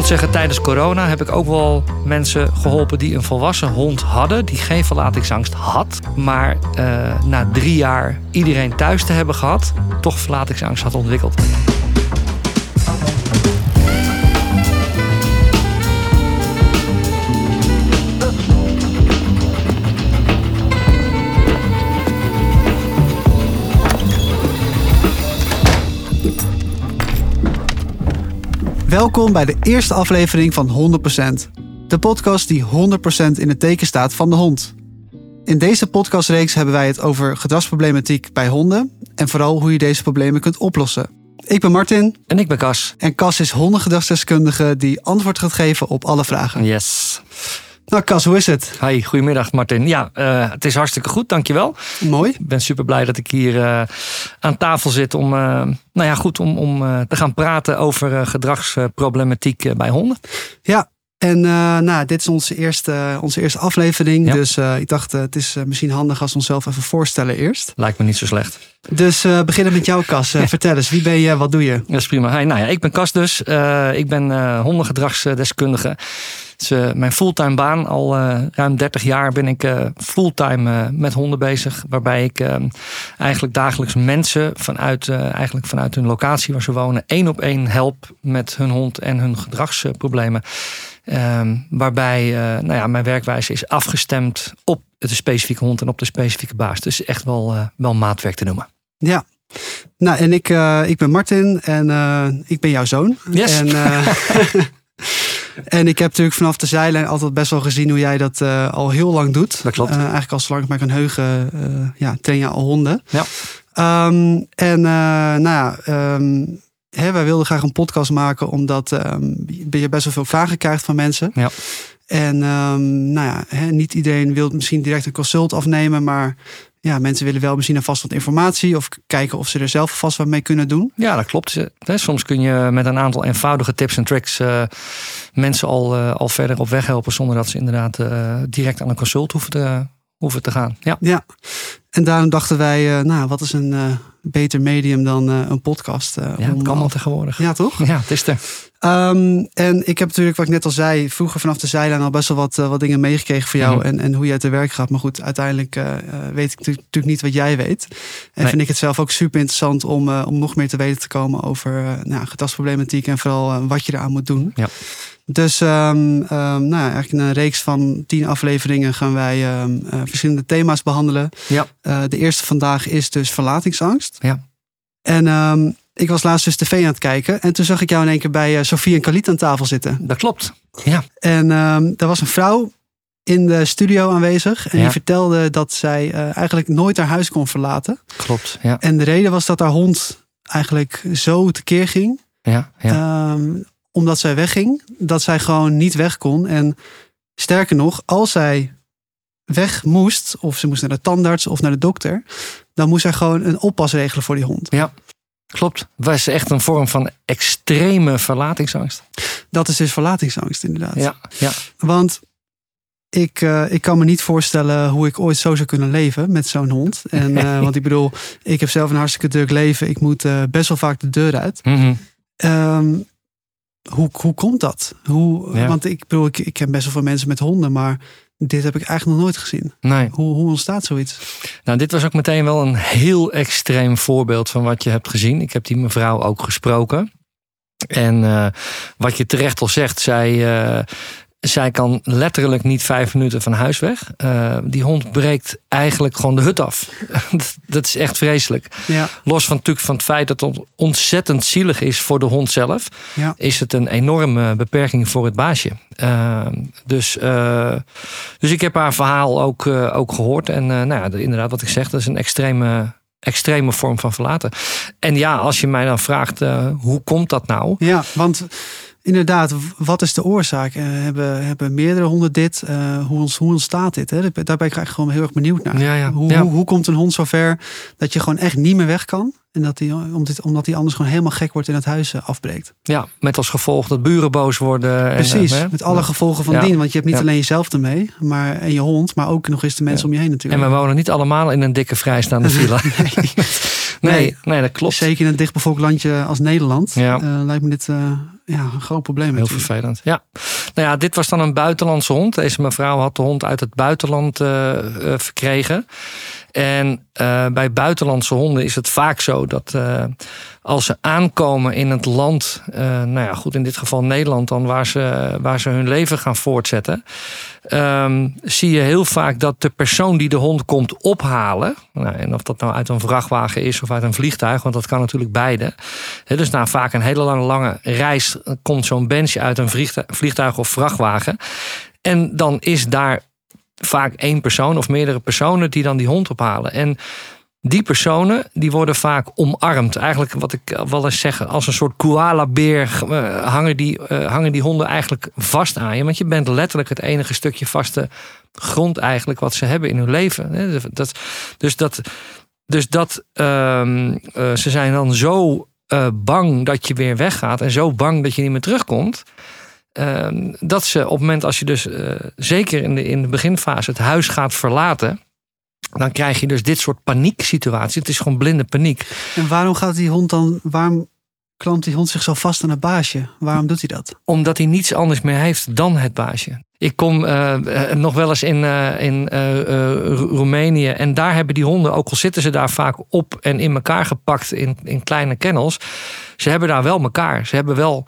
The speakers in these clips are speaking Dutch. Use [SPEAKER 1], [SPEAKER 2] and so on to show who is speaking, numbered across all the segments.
[SPEAKER 1] moet zeggen, tijdens corona heb ik ook wel mensen geholpen die een volwassen hond hadden. Die geen verlatingsangst had. Maar uh, na drie jaar iedereen thuis te hebben gehad, toch verlatingsangst had ontwikkeld.
[SPEAKER 2] Welkom bij de eerste aflevering van 100%. De podcast die 100% in het teken staat van de hond. In deze podcastreeks hebben wij het over gedragsproblematiek bij honden en vooral hoe je deze problemen kunt oplossen. Ik ben Martin.
[SPEAKER 1] En ik ben Cas.
[SPEAKER 2] En Cas is hondengedragsdeskundige die antwoord gaat geven op alle vragen.
[SPEAKER 1] Yes.
[SPEAKER 2] Nou, Cas, hoe is het?
[SPEAKER 1] Hi, goedemiddag Martin. Ja, uh, het is hartstikke goed, dankjewel.
[SPEAKER 2] Mooi.
[SPEAKER 1] Ik ben super blij dat ik hier uh, aan tafel zit om, uh, nou ja, goed, om, om te gaan praten over gedragsproblematiek bij honden.
[SPEAKER 2] Ja, en nou, dit is onze eerste, onze eerste aflevering. Ja. Dus ik dacht, het is misschien handig als we onszelf even voorstellen eerst.
[SPEAKER 1] Lijkt me niet zo slecht.
[SPEAKER 2] Dus beginnen met jou, Cas. Vertel eens, wie ben je, wat doe je?
[SPEAKER 1] Dat is prima. Hey, nou ja, ik ben Cas dus. ik ben hondengedragsdeskundige. Uh, mijn fulltime baan. Al uh, ruim 30 jaar ben ik uh, fulltime met honden bezig. Waarbij ik ehm, eigenlijk dagelijks mensen vanuit, eigenlijk vanuit hun locatie waar ze wonen, één op één help met hun hond en hun gedragsproblemen. Ehm, waarbij nou ja, mijn werkwijze is afgestemd op de specifieke hond en op de specifieke baas. Dus echt wel, wel maatwerk te noemen.
[SPEAKER 2] Ja, nou, en ik, ik ben Martin en ik ben jouw zoon.
[SPEAKER 1] Yes.
[SPEAKER 2] En, En ik heb natuurlijk vanaf de zijlijn altijd best wel gezien hoe jij dat uh, al heel lang doet.
[SPEAKER 1] Dat klopt. Uh,
[SPEAKER 2] eigenlijk al zolang ik mij kan heugen, uh, ja, train je al honden.
[SPEAKER 1] Ja.
[SPEAKER 2] Um, en nou ja, um, hè, wij wilden graag een podcast maken omdat um, je best wel veel vragen krijgt van mensen.
[SPEAKER 1] Ja.
[SPEAKER 2] En nou ja, hè, niet iedereen wil misschien direct een consult afnemen, maar ja, mensen willen wel misschien alvast wat informatie of kijken of ze er zelf vast wat mee kunnen doen.
[SPEAKER 1] Ja, dat klopt. Soms kun je met een aantal eenvoudige tips en tricks uh, mensen al, uh, al verder op weg helpen zonder dat ze inderdaad uh, direct aan een consult hoeven te, hoeven te gaan. Ja.
[SPEAKER 2] ja, en daarom dachten wij, nou, wat is een beter medium dan een podcast?
[SPEAKER 1] ja, het kan wel tegenwoordig.
[SPEAKER 2] Ja, toch?
[SPEAKER 1] Ja, het is er.
[SPEAKER 2] Um, en ik heb natuurlijk, wat ik net al zei, vroeger vanaf de zijlijn al best wel wat, uh, wat dingen meegekregen voor jou mm -hmm. en, en hoe jij te werk gaat. Maar goed, uiteindelijk uh, weet ik natuurlijk niet wat jij weet. En nee. vind ik het zelf ook super interessant om, uh, om nog meer te weten te komen over nou, gedragsproblematiek en vooral wat je eraan moet doen.
[SPEAKER 1] Ja.
[SPEAKER 2] Dus um, um, nou, eigenlijk in een reeks van tien afleveringen gaan wij verschillende thema's behandelen.
[SPEAKER 1] Ja.
[SPEAKER 2] de eerste vandaag is dus verlatingsangst.
[SPEAKER 1] Ja.
[SPEAKER 2] En ik was laatst dus tv aan het kijken. En toen zag ik jou in één keer bij uh, Sofie en Khalid aan tafel zitten.
[SPEAKER 1] Dat klopt. Ja.
[SPEAKER 2] En er was een vrouw in de studio aanwezig. En
[SPEAKER 1] Ja.
[SPEAKER 2] die vertelde dat zij eigenlijk nooit haar huis kon verlaten.
[SPEAKER 1] Klopt. Ja.
[SPEAKER 2] En de reden was dat haar hond eigenlijk zo tekeer ging.
[SPEAKER 1] Ja. ja.
[SPEAKER 2] Um, omdat zij wegging. Dat zij gewoon niet weg kon. En sterker nog, als zij weg moest. Of ze moest naar de tandarts of naar de dokter. Dan moest zij gewoon een oppas regelen voor die hond.
[SPEAKER 1] Ja. Klopt. Was echt een vorm van extreme verlatingsangst.
[SPEAKER 2] Dat is dus verlatingsangst, inderdaad.
[SPEAKER 1] Ja, ja.
[SPEAKER 2] Want ik, uh, ik kan me niet voorstellen hoe ik ooit zo zou kunnen leven met zo'n hond. En, uh, want ik bedoel, ik heb zelf een hartstikke druk leven. Ik moet uh, best wel vaak de deur uit.
[SPEAKER 1] Mm -hmm.
[SPEAKER 2] um, hoe, hoe komt dat? Hoe,
[SPEAKER 1] Ja.
[SPEAKER 2] Want ik bedoel, ik, ik ken best wel veel mensen met honden, maar dit heb ik eigenlijk nog nooit gezien.
[SPEAKER 1] Nee.
[SPEAKER 2] Hoe, hoe ontstaat zoiets?
[SPEAKER 1] Nou, dit was ook meteen wel een heel extreem voorbeeld van wat je hebt gezien. Ik heb die mevrouw ook gesproken. En uh, wat je terecht al zegt, zij, uh, zij kan letterlijk niet vijf minuten van huis weg. Uh, die hond breekt eigenlijk gewoon de hut af. dat is echt vreselijk.
[SPEAKER 2] Ja.
[SPEAKER 1] Los van, natuurlijk van het feit dat het ontzettend zielig is voor de hond zelf,
[SPEAKER 2] ja.
[SPEAKER 1] is het een enorme beperking voor het baasje. Uh, dus, uh, dus ik heb haar verhaal ook, uh, ook gehoord. En nou ja, inderdaad, wat ik zeg, dat is een extreme, extreme vorm van verlaten. En ja, als je mij dan vraagt, hoe komt dat nou?
[SPEAKER 2] Ja, want inderdaad, wat is de oorzaak? Uh, hebben, hebben meerdere honden dit? Uh, hoe, hoe ontstaat dit? Hè? Daar ben ik eigenlijk gewoon heel erg benieuwd naar.
[SPEAKER 1] Ja, ja,
[SPEAKER 2] hoe,
[SPEAKER 1] ja.
[SPEAKER 2] Hoe, hoe, komt een hond zover dat je gewoon echt niet meer weg kan? En dat hij, omdat hij anders gewoon helemaal gek wordt en het huis uh, afbreekt.
[SPEAKER 1] Ja, met als gevolg dat buren boos worden.
[SPEAKER 2] Precies,
[SPEAKER 1] en,
[SPEAKER 2] met alle gevolgen van dien. Want je hebt niet alleen jezelf ermee maar, en je hond, maar ook nog eens de mensen om je heen natuurlijk.
[SPEAKER 1] En we wonen niet allemaal in een dikke vrijstaande villa.
[SPEAKER 2] nee.
[SPEAKER 1] nee, nee, dat klopt.
[SPEAKER 2] Zeker in een dichtbevolkt landje als Nederland.
[SPEAKER 1] Ja.
[SPEAKER 2] lijkt me dit ja, een groot probleem.
[SPEAKER 1] Heel
[SPEAKER 2] natuurlijk.
[SPEAKER 1] vervelend. Ja. Nou ja, dit was dan een buitenlandse hond. Deze mevrouw had de hond uit het buitenland eh, eh, verkregen. En eh, bij buitenlandse honden is het vaak zo dat eh, als ze aankomen in het land, eh, nou ja, goed in dit geval Nederland, dan waar ze, waar ze hun leven gaan voortzetten, ehm, zie je heel vaak dat de persoon die de hond komt ophalen, nou, en of dat nou uit een vrachtwagen is of uit een vliegtuig, want dat kan natuurlijk beide. Dus na vaak een hele lange, lange reis komt zo'n bench uit een vliegtuig of vrachtwagen. En dan is daar vaak één persoon of meerdere personen die dan die hond ophalen. En die personen die worden vaak omarmd. Eigenlijk wat ik wel eens zeg, als een soort koala-beer eh, hangen, die, eh, hangen die honden eigenlijk vast aan je. Want je bent letterlijk het enige stukje vaste grond eigenlijk wat ze hebben in hun leven. Dat, dus dat, dus dat ehm, eh, ze zijn dan zo eh, bang dat je weer weggaat en zo bang dat je niet meer terugkomt. Ehm, dat ze op het moment als je dus eh, zeker in de, in de beginfase het huis gaat verlaten, dan krijg je dus dit soort panieksituaties. Het is gewoon blinde paniek.
[SPEAKER 2] En waarom gaat die hond dan, waarom klampt die hond zich zo vast aan het baasje? Waarom doet hij dat?
[SPEAKER 1] Omdat hij niets anders meer heeft dan het baasje. Ik kom eh, eh, nog wel eens in, in Ro- Roemenië. En daar hebben die honden, ook al zitten ze daar vaak op en in elkaar gepakt in, in kleine kennels. Ze hebben daar wel elkaar. Ze hebben wel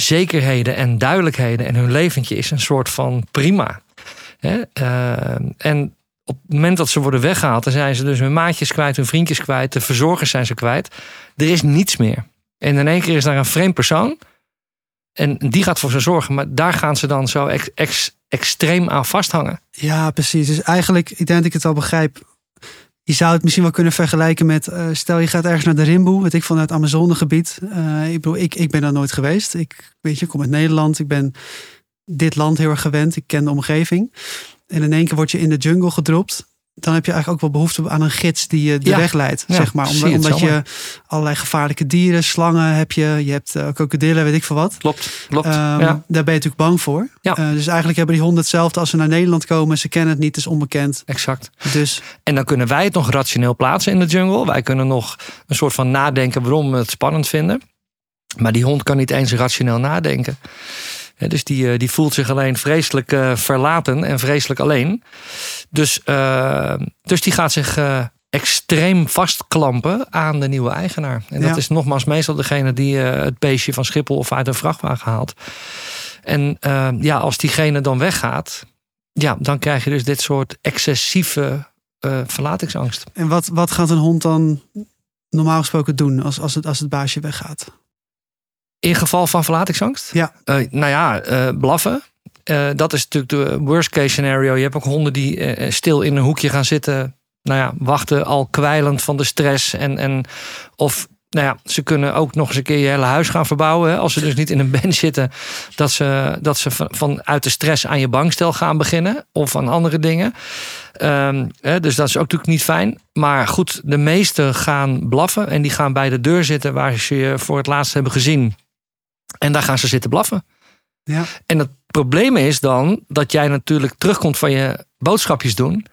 [SPEAKER 1] zekerheden en duidelijkheden. En hun leventje is een soort van prima. Hè? Eh, en op het moment dat ze worden weggehaald, dan zijn ze dus hun maatjes kwijt, hun vriendjes kwijt, de verzorgers zijn ze kwijt. Er is niets meer. En in één keer is daar een vreemd persoon. En die gaat voor ze zorgen. Maar daar gaan ze dan zo ex- ex- extreem aan vasthangen.
[SPEAKER 2] Ja, precies. Dus eigenlijk, ik denk dat ik het al begrijp. Je zou het misschien wel kunnen vergelijken met, eh, stel je gaat ergens naar de Rimboe, weet ik van het Amazonegebied. Eh, ik bedoel, ik, ik ben daar nooit geweest. Ik weet je, ik kom uit Nederland. Ik ben dit land heel erg gewend. Ik ken de omgeving. En in één keer word je in de jungle gedropt. Dan heb je eigenlijk ook wel behoefte aan een gids die je de
[SPEAKER 1] Ja.
[SPEAKER 2] weg leidt,
[SPEAKER 1] Ja,
[SPEAKER 2] zeg maar. Omdat, omdat je allerlei gevaarlijke dieren, slangen heb je. Je hebt uh, krokodillen, weet ik veel wat.
[SPEAKER 1] Klopt, klopt.
[SPEAKER 2] Ehm,
[SPEAKER 1] ja.
[SPEAKER 2] Daar ben je natuurlijk bang voor.
[SPEAKER 1] Ja.
[SPEAKER 2] Eh, dus eigenlijk hebben die honden hetzelfde als ze naar Nederland komen. Ze kennen het niet, het is onbekend.
[SPEAKER 1] Exact.
[SPEAKER 2] Dus
[SPEAKER 1] En dan kunnen wij het nog rationeel plaatsen in de jungle. Wij kunnen nog een soort van nadenken waarom we het spannend vinden. Maar die hond kan niet eens rationeel nadenken. Dus die, eh, die voelt zich alleen vreselijk eh, verlaten en vreselijk alleen. Dus, eh, dus die gaat zich extreem vastklampen aan de nieuwe eigenaar. En dat is nogmaals meestal degene die het beestje van Schiphol of uit een vrachtwagen haalt. En ja, als diegene dan weggaat, ja, dan krijg je dus dit soort excessieve verlatingsangst.
[SPEAKER 2] En wat, wat gaat een hond dan normaal gesproken doen als, als, het, als het baasje weggaat?
[SPEAKER 1] In geval van verlatingsangst?
[SPEAKER 2] Ja.
[SPEAKER 1] Eh, nou ja, eh, blaffen. Eh, dat is natuurlijk de worst case scenario. Je hebt ook honden die stil in een hoekje gaan zitten. Nou ja, wachten al kwijlend van de stress. En, en, of nou ja, ze kunnen ook nog eens een keer je hele huis gaan verbouwen. Hè, als ze dus niet in een bench zitten. Dat ze, dat ze van, vanuit de stress aan je bankstel gaan beginnen. Of aan andere dingen. Ehm, hè, dus dat is ook natuurlijk niet fijn. Maar goed, de meesten gaan blaffen. En die gaan bij de deur zitten waar ze je voor het laatst hebben gezien. En daar gaan ze zitten blaffen.
[SPEAKER 2] Ja.
[SPEAKER 1] En het probleem is dan dat jij natuurlijk terugkomt van je boodschapjes doen.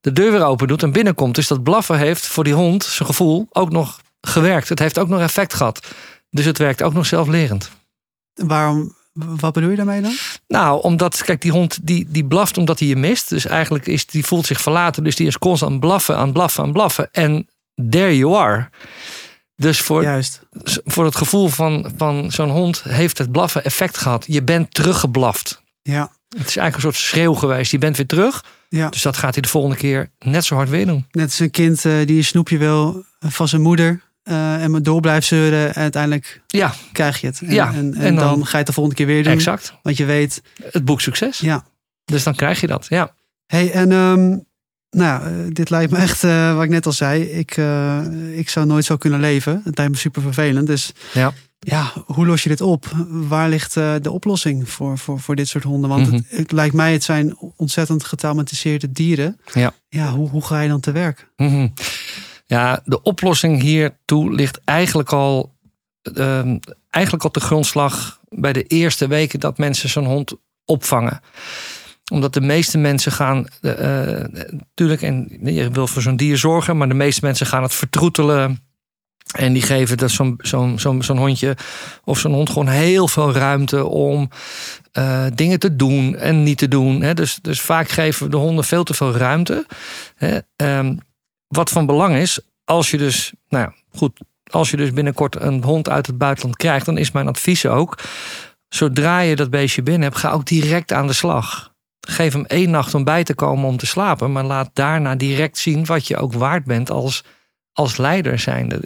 [SPEAKER 1] De deur weer open doet en binnenkomt. Dus dat blaffen heeft voor die hond, zijn gevoel, ook nog gewerkt. Het heeft ook nog effect gehad. Dus het werkt ook nog zelflerend.
[SPEAKER 2] Waarom, wat bedoel je daarmee dan?
[SPEAKER 1] Nou, omdat, kijk, die hond die, die blaft omdat hij je mist. Dus eigenlijk is die voelt zich verlaten. Dus die is constant aan het blaffen, aan blaffen, aan blaffen. En there you are. Dus voor,
[SPEAKER 2] Juist.
[SPEAKER 1] voor het gevoel van, van zo'n hond heeft het blaffen effect gehad. Je bent teruggeblaft.
[SPEAKER 2] Ja.
[SPEAKER 1] Het is eigenlijk een soort schreeuw geweest. Je bent weer terug.
[SPEAKER 2] ja.
[SPEAKER 1] Dus dat gaat hij de volgende keer net zo hard weer doen.
[SPEAKER 2] Net als een kind eh, die een snoepje wil van zijn moeder. eh, en maar door blijft zeuren. En uiteindelijk
[SPEAKER 1] Ja,
[SPEAKER 2] krijg je het. En,
[SPEAKER 1] Ja,
[SPEAKER 2] en, en,
[SPEAKER 1] en
[SPEAKER 2] dan,
[SPEAKER 1] dan-
[SPEAKER 2] ga je het de volgende keer weer doen.
[SPEAKER 1] exact.
[SPEAKER 2] Want je weet,
[SPEAKER 1] Het boek succes.
[SPEAKER 2] ja.
[SPEAKER 1] Dus dan krijg je dat. Ja.
[SPEAKER 2] Hey, en ehm, nou, eh, dit lijkt me echt, eh, wat ik net al zei, ik, eh, ik zou nooit zo kunnen leven. Het lijkt me super vervelend. Dus
[SPEAKER 1] Ja.
[SPEAKER 2] ja, hoe los je dit op? Waar ligt de oplossing voor, voor, voor dit soort honden? Want
[SPEAKER 1] Mhm.
[SPEAKER 2] het, het lijkt mij, het zijn ontzettend getraumatiseerde dieren.
[SPEAKER 1] Ja.
[SPEAKER 2] Ja, hoe, hoe ga je dan te werk?
[SPEAKER 1] Mhm. Ja, de oplossing hiertoe ligt eigenlijk al, ehm, eigenlijk op de grondslag bij de eerste weken dat mensen zo'n hond opvangen. Omdat de meeste mensen gaan, eh, natuurlijk, en je wil voor zo'n dier zorgen, maar de meeste mensen gaan het vertroetelen. En die geven dat zo'n zo'n zo'n zo'n hondje of zo'n hond gewoon heel veel ruimte om uh, dingen te doen en niet te doen. Hè. Dus, dus vaak geven we de honden veel te veel ruimte. Hè. Um, wat van belang is, als je dus, nou ja, goed, als je dus binnenkort een hond uit het buitenland krijgt, dan is mijn advies ook: zodra je dat beestje binnen hebt, ga ook direct aan de slag. Geef hem één nacht om bij te komen om te slapen, maar laat daarna direct zien wat je ook waard bent als als leider zijnde.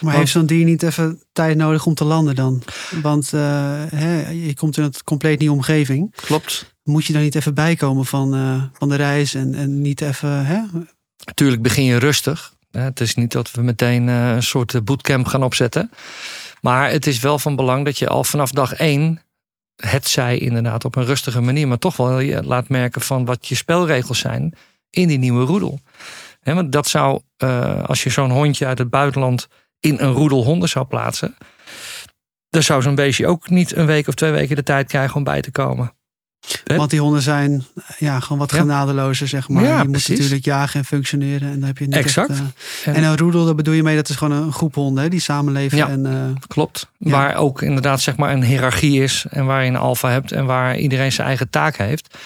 [SPEAKER 2] Maar heeft zo'n dier niet even tijd nodig om te landen dan? Want uh, hè, je komt in een compleet nieuwe omgeving.
[SPEAKER 1] Klopt.
[SPEAKER 2] Moet je dan niet even bijkomen van, uh, van de reis en, en niet even... Hè?
[SPEAKER 1] Natuurlijk begin je rustig. Het is niet dat we meteen uh, een soort bootcamp gaan opzetten. Maar het is wel van belang dat je al vanaf dag één... het zij inderdaad op een rustige manier... maar toch wel laat merken van wat je spelregels zijn... in die nieuwe roedel want dat zou, uh, als je zo'n hondje uit het buitenland in een roedel honden zou plaatsen, dan zou zo'n beestje ook niet een week of twee weken de tijd krijgen om bij te komen.
[SPEAKER 2] Want die honden zijn ja, gewoon wat genadelozer, zeg maar.
[SPEAKER 1] Ja,
[SPEAKER 2] die moeten natuurlijk jagen en functioneren. En dan heb je niet
[SPEAKER 1] exact.
[SPEAKER 2] Echt, uh, en een roedel, daar bedoel je mee, dat is gewoon een groep honden hè, die samenleven.
[SPEAKER 1] Ja,
[SPEAKER 2] en, uh,
[SPEAKER 1] klopt. Waar ook inderdaad zeg maar een hiërarchie is. En waar je een alfa hebt en waar iedereen zijn eigen taak heeft.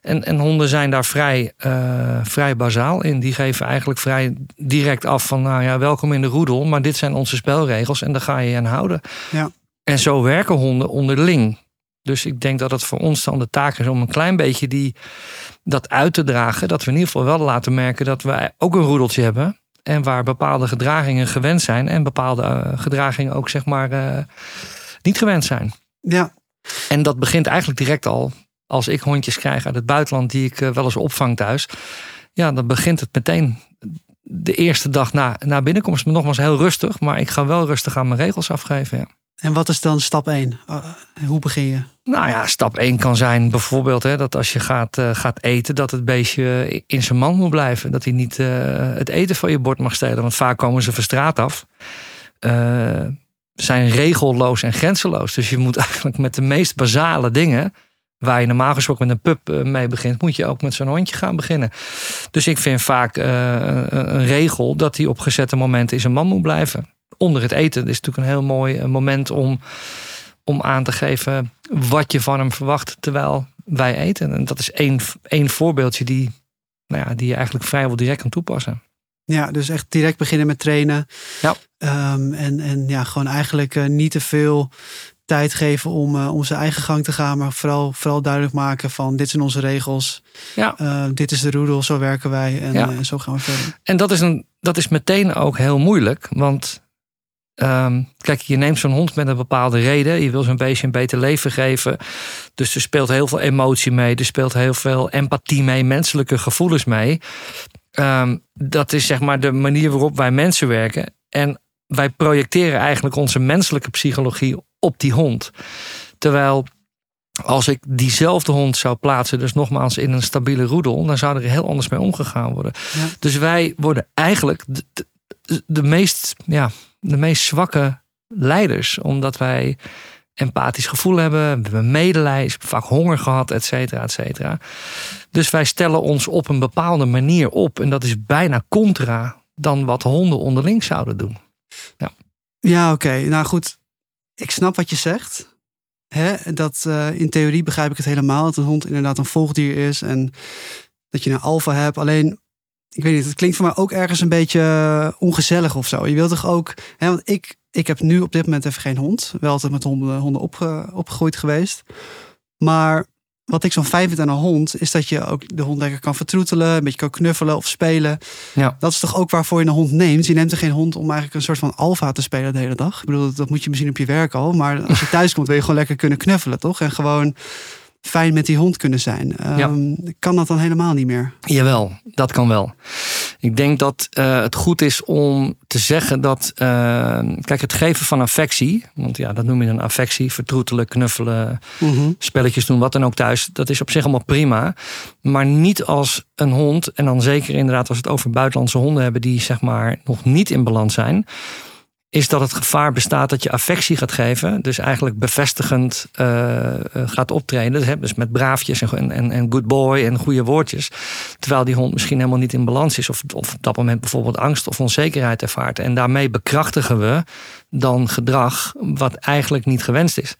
[SPEAKER 1] En, en honden zijn daar vrij, uh, vrij bazaal in. Die geven eigenlijk vrij direct af van, nou ja, welkom in de roedel, maar dit zijn onze spelregels en daar ga je aan houden.
[SPEAKER 2] Ja.
[SPEAKER 1] En zo werken honden onderling. Dus ik denk dat het voor ons dan de taak is om een klein beetje die, dat uit te dragen. Dat we in ieder geval wel laten merken dat we ook een roedeltje hebben. En waar bepaalde gedragingen gewend zijn en bepaalde uh, gedragingen ook zeg maar uh, niet gewend zijn.
[SPEAKER 2] Ja.
[SPEAKER 1] En dat begint eigenlijk direct al als ik hondjes krijg uit het buitenland die ik eh, wel eens opvang thuis. Ja, dan begint het meteen de eerste dag na, na binnenkomst. Nogmaals heel rustig, maar ik ga wel rustig aan mijn regels afgeven. Ja.
[SPEAKER 2] En wat is dan stap 1? Uh, hoe begin je?
[SPEAKER 1] Nou ja, stap 1 kan zijn bijvoorbeeld hè, dat als je gaat, uh, gaat eten, dat het beestje in zijn man moet blijven. Dat hij niet uh, het eten van je bord mag stelen. Want vaak komen ze van straat af. zijn regelloos en grenzeloos. Dus je moet eigenlijk met de meest basale dingen waar je normaal gesproken met een pup eh, mee begint, moet je ook met zo'n hondje gaan beginnen. Dus ik vind vaak een regel dat hij op gezette momenten in zijn man moet blijven. Onder het eten. Dat is natuurlijk een heel mooi eh, moment om, om aan te geven wat je van hem verwacht terwijl wij eten. En dat is één, één voorbeeldje die, nou ja, die je eigenlijk vrijwel direct kan toepassen.
[SPEAKER 2] Ja, dus echt direct beginnen met trainen.
[SPEAKER 1] Ja.
[SPEAKER 2] Um, en, en ja, gewoon eigenlijk uh, niet te veel tijd geven om, uh, om zijn eigen gang te gaan. Maar vooral, vooral duidelijk maken van dit zijn onze regels.
[SPEAKER 1] Ja.
[SPEAKER 2] Uh, dit is de roedel, zo werken wij en
[SPEAKER 1] ja.
[SPEAKER 2] zo gaan we verder.
[SPEAKER 1] En dat is, een, dat is meteen ook heel moeilijk. Want um, kijk, je neemt zo'n hond met een bepaalde reden. Je wil zo'n beestje een beter leven geven. Dus er speelt heel veel emotie mee. Er speelt heel veel empathie mee, menselijke gevoelens mee. Um, dat is zeg maar de manier waarop wij mensen werken. En wij projecteren eigenlijk onze menselijke psychologie op die hond. Terwijl als ik diezelfde hond zou plaatsen, dus nogmaals in een stabiele roedel, dan zou er heel anders mee omgegaan worden.
[SPEAKER 2] Ja.
[SPEAKER 1] Dus wij worden eigenlijk de, de, de, meest, ja, de meest zwakke leiders, omdat wij empathisch gevoel hebben, we medelijden, vaak honger gehad, et cetera, et cetera. Dus wij stellen ons op een bepaalde manier op en dat is bijna contra dan wat honden onderling zouden doen. Ja,
[SPEAKER 2] ja oké. Nou goed, ik snap wat je zegt. Hè? Dat, uh, in theorie begrijp ik het helemaal. Dat een hond inderdaad een volgdier is. En dat je een alfa hebt. Alleen, ik weet niet, het klinkt voor mij ook ergens een beetje ongezellig of zo. Je wilt toch ook... Hè, want ik, ik heb nu op dit moment even geen hond. Wel altijd met honden, honden opge, opgegroeid geweest. Maar wat ik zo'n fijn vind aan een hond, is dat je ook de hond lekker kan vertroetelen, een beetje kan knuffelen of spelen.
[SPEAKER 1] Ja.
[SPEAKER 2] Dat is toch ook waarvoor je een hond neemt. Je neemt er geen hond om eigenlijk een soort van alfa te spelen de hele dag. Ik bedoel, dat moet je misschien op je werk al, maar als je thuis komt, wil je gewoon lekker kunnen knuffelen, toch? En gewoon fijn met die hond kunnen zijn.
[SPEAKER 1] Ja.
[SPEAKER 2] Um, kan dat dan helemaal niet meer?
[SPEAKER 1] Jawel, dat kan wel. Ik denk dat uh, het goed is om te zeggen dat, uh, kijk, het geven van affectie, want ja, dat noem je een affectie, vertroetelen, knuffelen,
[SPEAKER 2] mm -hmm.
[SPEAKER 1] spelletjes doen, wat dan ook thuis, dat is op zich allemaal prima. Maar niet als een hond, en dan zeker inderdaad als we het over buitenlandse honden hebben die zeg maar nog niet in balans zijn. Is dat het gevaar bestaat dat je affectie gaat geven. Dus eigenlijk bevestigend uh, gaat optreden. Dus met braafjes en, en, en good boy en goede woordjes. Terwijl die hond misschien helemaal niet in balans is. Of, of op dat moment bijvoorbeeld angst of onzekerheid ervaart. En daarmee bekrachtigen we dan gedrag wat eigenlijk niet gewenst is.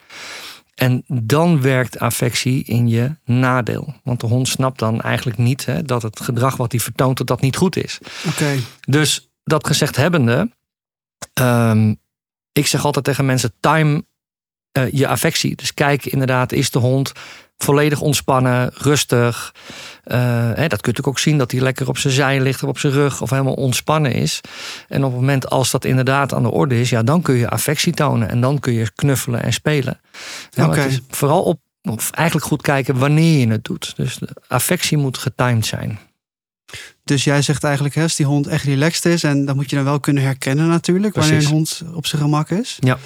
[SPEAKER 1] En dan werkt affectie in je nadeel. Want de hond snapt dan eigenlijk niet hè, dat het gedrag wat hij vertoont, dat dat niet goed is.
[SPEAKER 2] Oké.
[SPEAKER 1] Dus dat gezegd hebbende, um, ik zeg altijd tegen mensen: time uh, je affectie. Dus kijk inderdaad, is de hond volledig ontspannen, rustig. Uh, hè, dat kun je ook zien dat hij lekker op zijn zij ligt of op zijn rug of helemaal ontspannen is. En op het moment als dat inderdaad aan de orde is, ja, dan kun je affectie tonen en dan kun je knuffelen en spelen. Ja, okay. Vooral op, of eigenlijk goed kijken wanneer je het doet. Dus de affectie moet getimed zijn.
[SPEAKER 2] Dus jij zegt eigenlijk, hè, als die hond echt relaxed is, en dan moet je dan wel kunnen herkennen natuurlijk, wanneer een hond op zijn gemak is.
[SPEAKER 1] Ja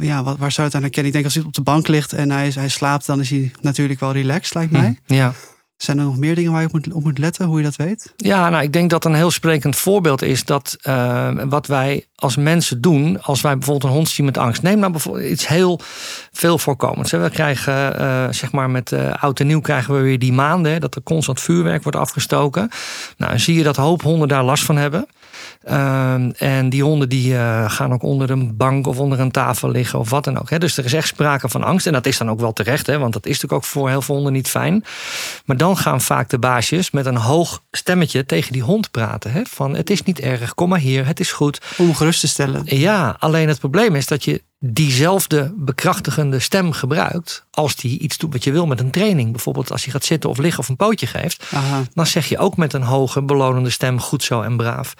[SPEAKER 2] ja, wat, waar zou het aan herkennen? Ik denk als hij op de bank ligt en hij, hij slaapt, dan is hij natuurlijk wel relaxed, lijkt mij.
[SPEAKER 1] Hm, ja.
[SPEAKER 2] Zijn er nog meer dingen waar je op moet, letten, hoe je dat weet?
[SPEAKER 1] Ja, nou, ik denk dat een heel sprekend voorbeeld is dat uh, wat wij als mensen doen, als wij bijvoorbeeld een hond zien met angst. Neem nou bijvoorbeeld iets heel veel voorkomends. We krijgen, uh, zeg maar, met uh, oud en nieuw krijgen we weer die maanden dat er constant vuurwerk wordt afgestoken. Nou, zie je dat hoop honden daar last van hebben. Ehm, en die honden die uh, gaan ook onder een bank of onder een tafel liggen of wat dan ook. Hè. Dus er is echt sprake van angst. En dat is dan ook wel terecht, hè, want dat is natuurlijk ook voor heel veel honden niet fijn. Maar dan gaan vaak de baasjes met een hoog stemmetje tegen die hond praten. Hè, van het is niet erg, kom maar hier, het is goed.
[SPEAKER 2] Om gerust te stellen.
[SPEAKER 1] Ja, alleen het probleem is dat je diezelfde bekrachtigende stem gebruikt als die iets doet wat je wil met een training. Bijvoorbeeld als hij gaat zitten of liggen of een pootje geeft.
[SPEAKER 2] Aha.
[SPEAKER 1] Dan zeg je ook met een hoge belonende stem goed zo en braaf.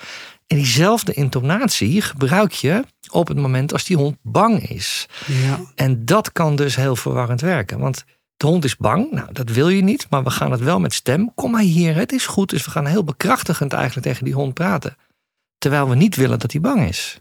[SPEAKER 1] En diezelfde intonatie gebruik je op het moment als die hond bang is.
[SPEAKER 2] Ja.
[SPEAKER 1] En dat kan dus heel verwarrend werken. Want de hond is bang, nou dat wil je niet, maar we gaan het wel met stem. Kom maar hier, het is goed. Dus we gaan heel bekrachtigend eigenlijk tegen die hond praten. Terwijl we niet willen dat hij bang is.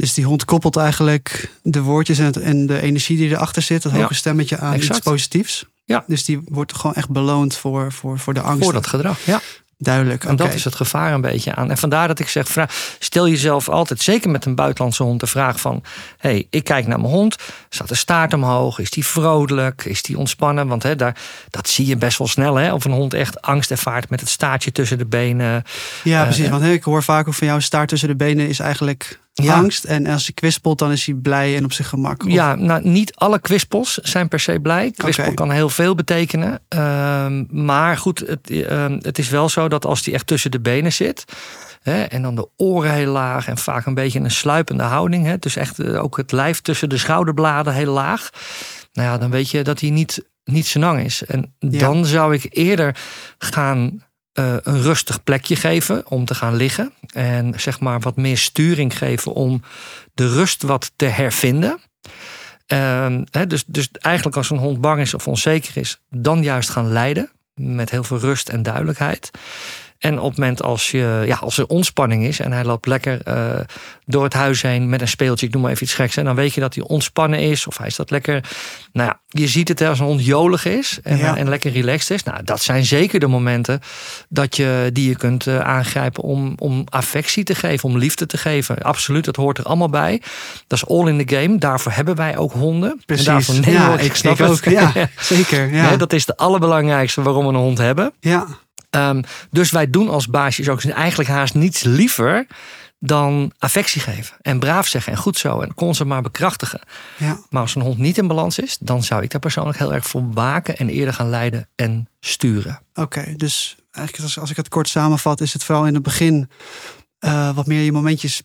[SPEAKER 2] Dus die hond koppelt eigenlijk de woordjes en, de energie die erachter zit, dat hoge stemmetje aan exact. iets positiefs.
[SPEAKER 1] Ja.
[SPEAKER 2] Dus die wordt gewoon echt beloond voor, voor, voor de angst.
[SPEAKER 1] Voor dat gedrag, ja.
[SPEAKER 2] Duidelijk.
[SPEAKER 1] En dat is het gevaar een beetje aan. En vandaar dat ik zeg, vraag, stel jezelf altijd, zeker met een buitenlandse hond, de vraag van: hey, ik kijk naar mijn hond, staat de staart omhoog? Is die vrolijk? Is die ontspannen? Want hè, daar, dat zie je best wel snel, hè? Of een hond echt angst ervaart met het staartje tussen de benen.
[SPEAKER 2] Ja, precies. Uh, want ik hoor vaak ook van jou, staart tussen de benen is eigenlijk ja. angst. En als hij kwispelt, dan is hij blij en op zijn gemak. Of...
[SPEAKER 1] Ja, nou, niet alle kwispels zijn per se blij. Kwispel okay. kan heel veel betekenen. Uh, maar goed, het, uh, het is wel zo dat als hij echt tussen de benen zit. Hè, en dan de oren heel laag en vaak een beetje een sluipende houding. Hè, dus echt uh, ook het lijf tussen de schouderbladen heel laag. Nou ja, dan weet je dat hij niet, niet senang is. En ja. dan zou ik eerder gaan uh, een rustig plekje geven om te gaan liggen. En zeg maar wat meer sturing geven om de rust wat te hervinden. Uh, dus, dus eigenlijk als een hond bang is of onzeker is, dan juist gaan leiden. Met heel veel rust en duidelijkheid. En op het moment als, je, ja, als er ontspanning is en hij loopt lekker uh, door het huis heen met een speeltje, ik noem maar even iets geks, en dan weet je dat hij ontspannen is of hij staat lekker. Nou ja, je ziet het als een hond jolig is en, ja. en lekker relaxed is. Nou, dat zijn zeker de momenten dat je, die je kunt uh, aangrijpen om, om affectie te geven, om liefde te geven. Absoluut, dat hoort er allemaal bij. Dat is all in the game. Daarvoor hebben wij ook honden.
[SPEAKER 2] Precies.
[SPEAKER 1] En daarvoor nee,
[SPEAKER 2] ja,
[SPEAKER 1] hoor,
[SPEAKER 2] ik snap ook. Ja, zeker. Ja.
[SPEAKER 1] Nee, dat is de allerbelangrijkste waarom we een hond hebben.
[SPEAKER 2] Ja.
[SPEAKER 1] Um, dus wij doen als baasjes ook eigenlijk haast niets liever dan affectie geven. En braaf zeggen en goed zo. En constant maar bekrachtigen.
[SPEAKER 2] Ja.
[SPEAKER 1] Maar als een hond niet in balans is, dan zou ik daar persoonlijk heel erg voor waken en eerder gaan leiden en sturen.
[SPEAKER 2] Oké, okay, dus eigenlijk als, als ik het kort samenvat, is het vooral in het begin uh, wat meer je momentjes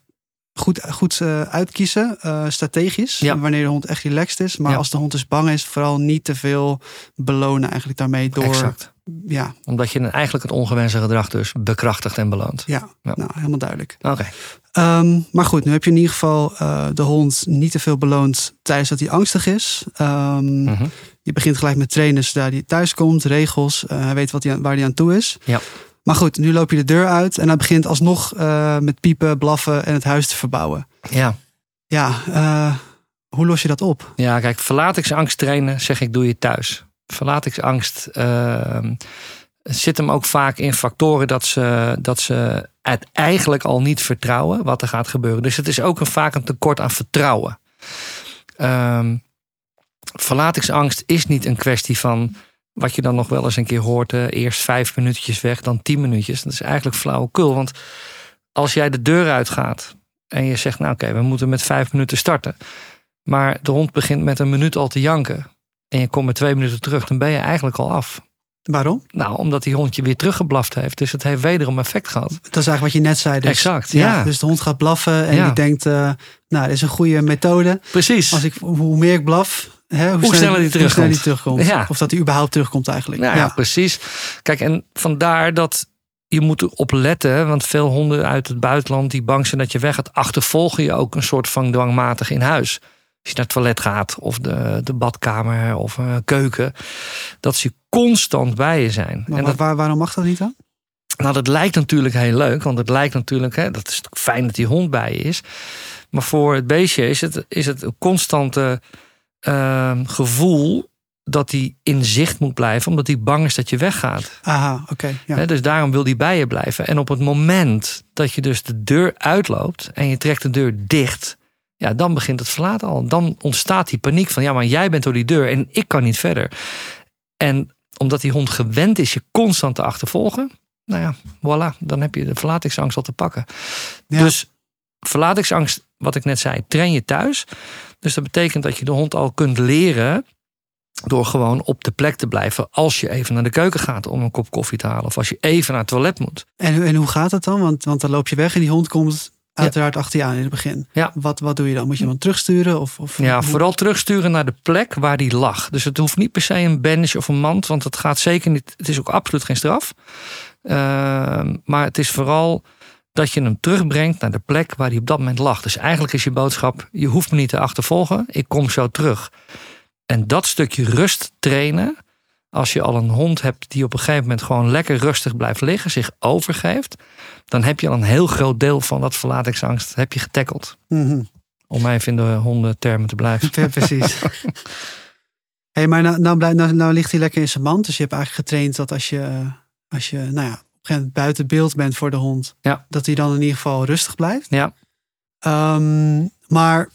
[SPEAKER 2] goed, goed uh, uitkiezen, uh, strategisch.
[SPEAKER 1] Ja.
[SPEAKER 2] Wanneer de hond echt relaxed is. Maar
[SPEAKER 1] Ja.
[SPEAKER 2] als de hond dus bang is, vooral niet te veel belonen eigenlijk daarmee door.
[SPEAKER 1] Exact.
[SPEAKER 2] Ja,
[SPEAKER 1] Omdat je eigenlijk het ongewenste gedrag dus bekrachtigt en beloont.
[SPEAKER 2] ja,
[SPEAKER 1] Ja.
[SPEAKER 2] nou helemaal duidelijk.
[SPEAKER 1] Oké.
[SPEAKER 2] Ehm, maar goed, nu heb je in ieder geval eh, de hond niet te veel beloond tijdens dat hij angstig is. Ehm,
[SPEAKER 1] Mhm.
[SPEAKER 2] Je begint gelijk met trainen zodra hij thuis komt, regels. eh, hij weet wat hij aan, waar hij aan toe is.
[SPEAKER 1] Ja.
[SPEAKER 2] Maar goed, nu loop je de deur uit en hij begint alsnog eh, met piepen, blaffen en het huis te verbouwen.
[SPEAKER 1] Ja.
[SPEAKER 2] Ja, hoe los je dat op?
[SPEAKER 1] ja, kijk, verlaat ik zijn angst trainen, zeg ik doe je thuis. Verlaat ik zijn angst, ehm, zit hem ook vaak in factoren dat ze, dat ze het eigenlijk al niet vertrouwen wat er gaat gebeuren. Dus het is ook een, vaak een tekort aan vertrouwen. Um, verlatingsangst is niet een kwestie van wat je dan nog wel eens een keer hoort, uh, eerst vijf minuutjes weg, dan tien minuutjes. Dat is eigenlijk flauwekul. Want als jij de deur uitgaat en je zegt, nou oké, we moeten met vijf minuten starten. Maar de hond begint met een minuut al te janken. En je komt met twee minuten terug, dan ben je eigenlijk al af.
[SPEAKER 2] Waarom?
[SPEAKER 1] Nou, omdat die hond je weer teruggeblaft heeft. Dus het heeft wederom effect gehad. Dat
[SPEAKER 2] is eigenlijk wat je net zei. Dus,
[SPEAKER 1] exact, ja.
[SPEAKER 2] Dus de hond gaat blaffen en die denkt, uh, nou, dit is een goede methode.
[SPEAKER 1] Precies.
[SPEAKER 2] Als ik, hoe meer ik blaf,
[SPEAKER 1] hè, hoe, hoe, sneller, die terugkomt.
[SPEAKER 2] die terugkomt. Ja. Of dat hij überhaupt terugkomt eigenlijk.
[SPEAKER 1] Nou, ja, precies. Kijk, en vandaar dat je moet opletten, want veel honden uit het buitenland die bang zijn dat je weg gaat, achtervolgen je ook een soort van dwangmatig in huis als je naar het toilet gaat of de, de badkamer of uh, keuken, dat ze constant bij je zijn.
[SPEAKER 2] Maar en dat, waar, waarom mag dat niet dan?
[SPEAKER 1] Nou, dat lijkt natuurlijk heel leuk, want het lijkt natuurlijk, hè, dat is fijn dat die hond bij je is. Maar voor het beestje is het, is het een constante uh, gevoel dat hij in zicht moet blijven, omdat hij bang is dat je weggaat.
[SPEAKER 2] Aha, oké. ja.
[SPEAKER 1] Dus daarom wil hij bij je blijven. En op het moment dat je dus de deur uitloopt en je trekt de deur dicht, ja, dan begint het verlaten al. Dan ontstaat die paniek van, ja, maar jij bent door die deur en ik kan niet verder. En omdat die hond gewend is je constant te achtervolgen, nou ja, voilà, dan heb je de verlatingsangst al te pakken. Dus verlatingsangst, wat ik net zei, train je thuis. Dus dat betekent dat je de hond al kunt leren door gewoon op de plek te blijven als je even naar de keuken gaat om een kop koffie te halen. Of als je even naar het toilet moet.
[SPEAKER 2] En, en hoe gaat het dan? Want, want dan loop je weg en die hond komt uiteraard achter je aan in het begin.
[SPEAKER 1] Ja.
[SPEAKER 2] Wat, wat doe je dan? Moet je hem terugsturen? Of, of,
[SPEAKER 1] ja, vooral terugsturen naar de plek waar die lag. Dus het hoeft niet per se een bench of een mand, want het gaat zeker niet. Het is ook absoluut geen straf. Ehm, maar het is vooral dat je hem terugbrengt naar de plek waar hij op dat moment lag. Dus eigenlijk is je boodschap: je hoeft me niet te achtervolgen, ik kom zo terug. En dat stukje rust trainen, als je al een hond hebt die op een gegeven moment gewoon lekker rustig blijft liggen, zich overgeeft, dan heb je al een heel groot deel van dat verlatingsangst heb je getackeld.
[SPEAKER 2] Mm
[SPEAKER 1] Om even in de hondentermen te blijven.
[SPEAKER 2] Ja, precies. hey, maar nou, nou, nou, nou, ligt hij lekker in zijn mand. Dus je hebt eigenlijk getraind dat als je, als je nou ja, op een gegeven moment buiten beeld bent voor de hond,
[SPEAKER 1] ja.
[SPEAKER 2] dat hij dan in ieder geval rustig blijft.
[SPEAKER 1] Ja.
[SPEAKER 2] Um, maar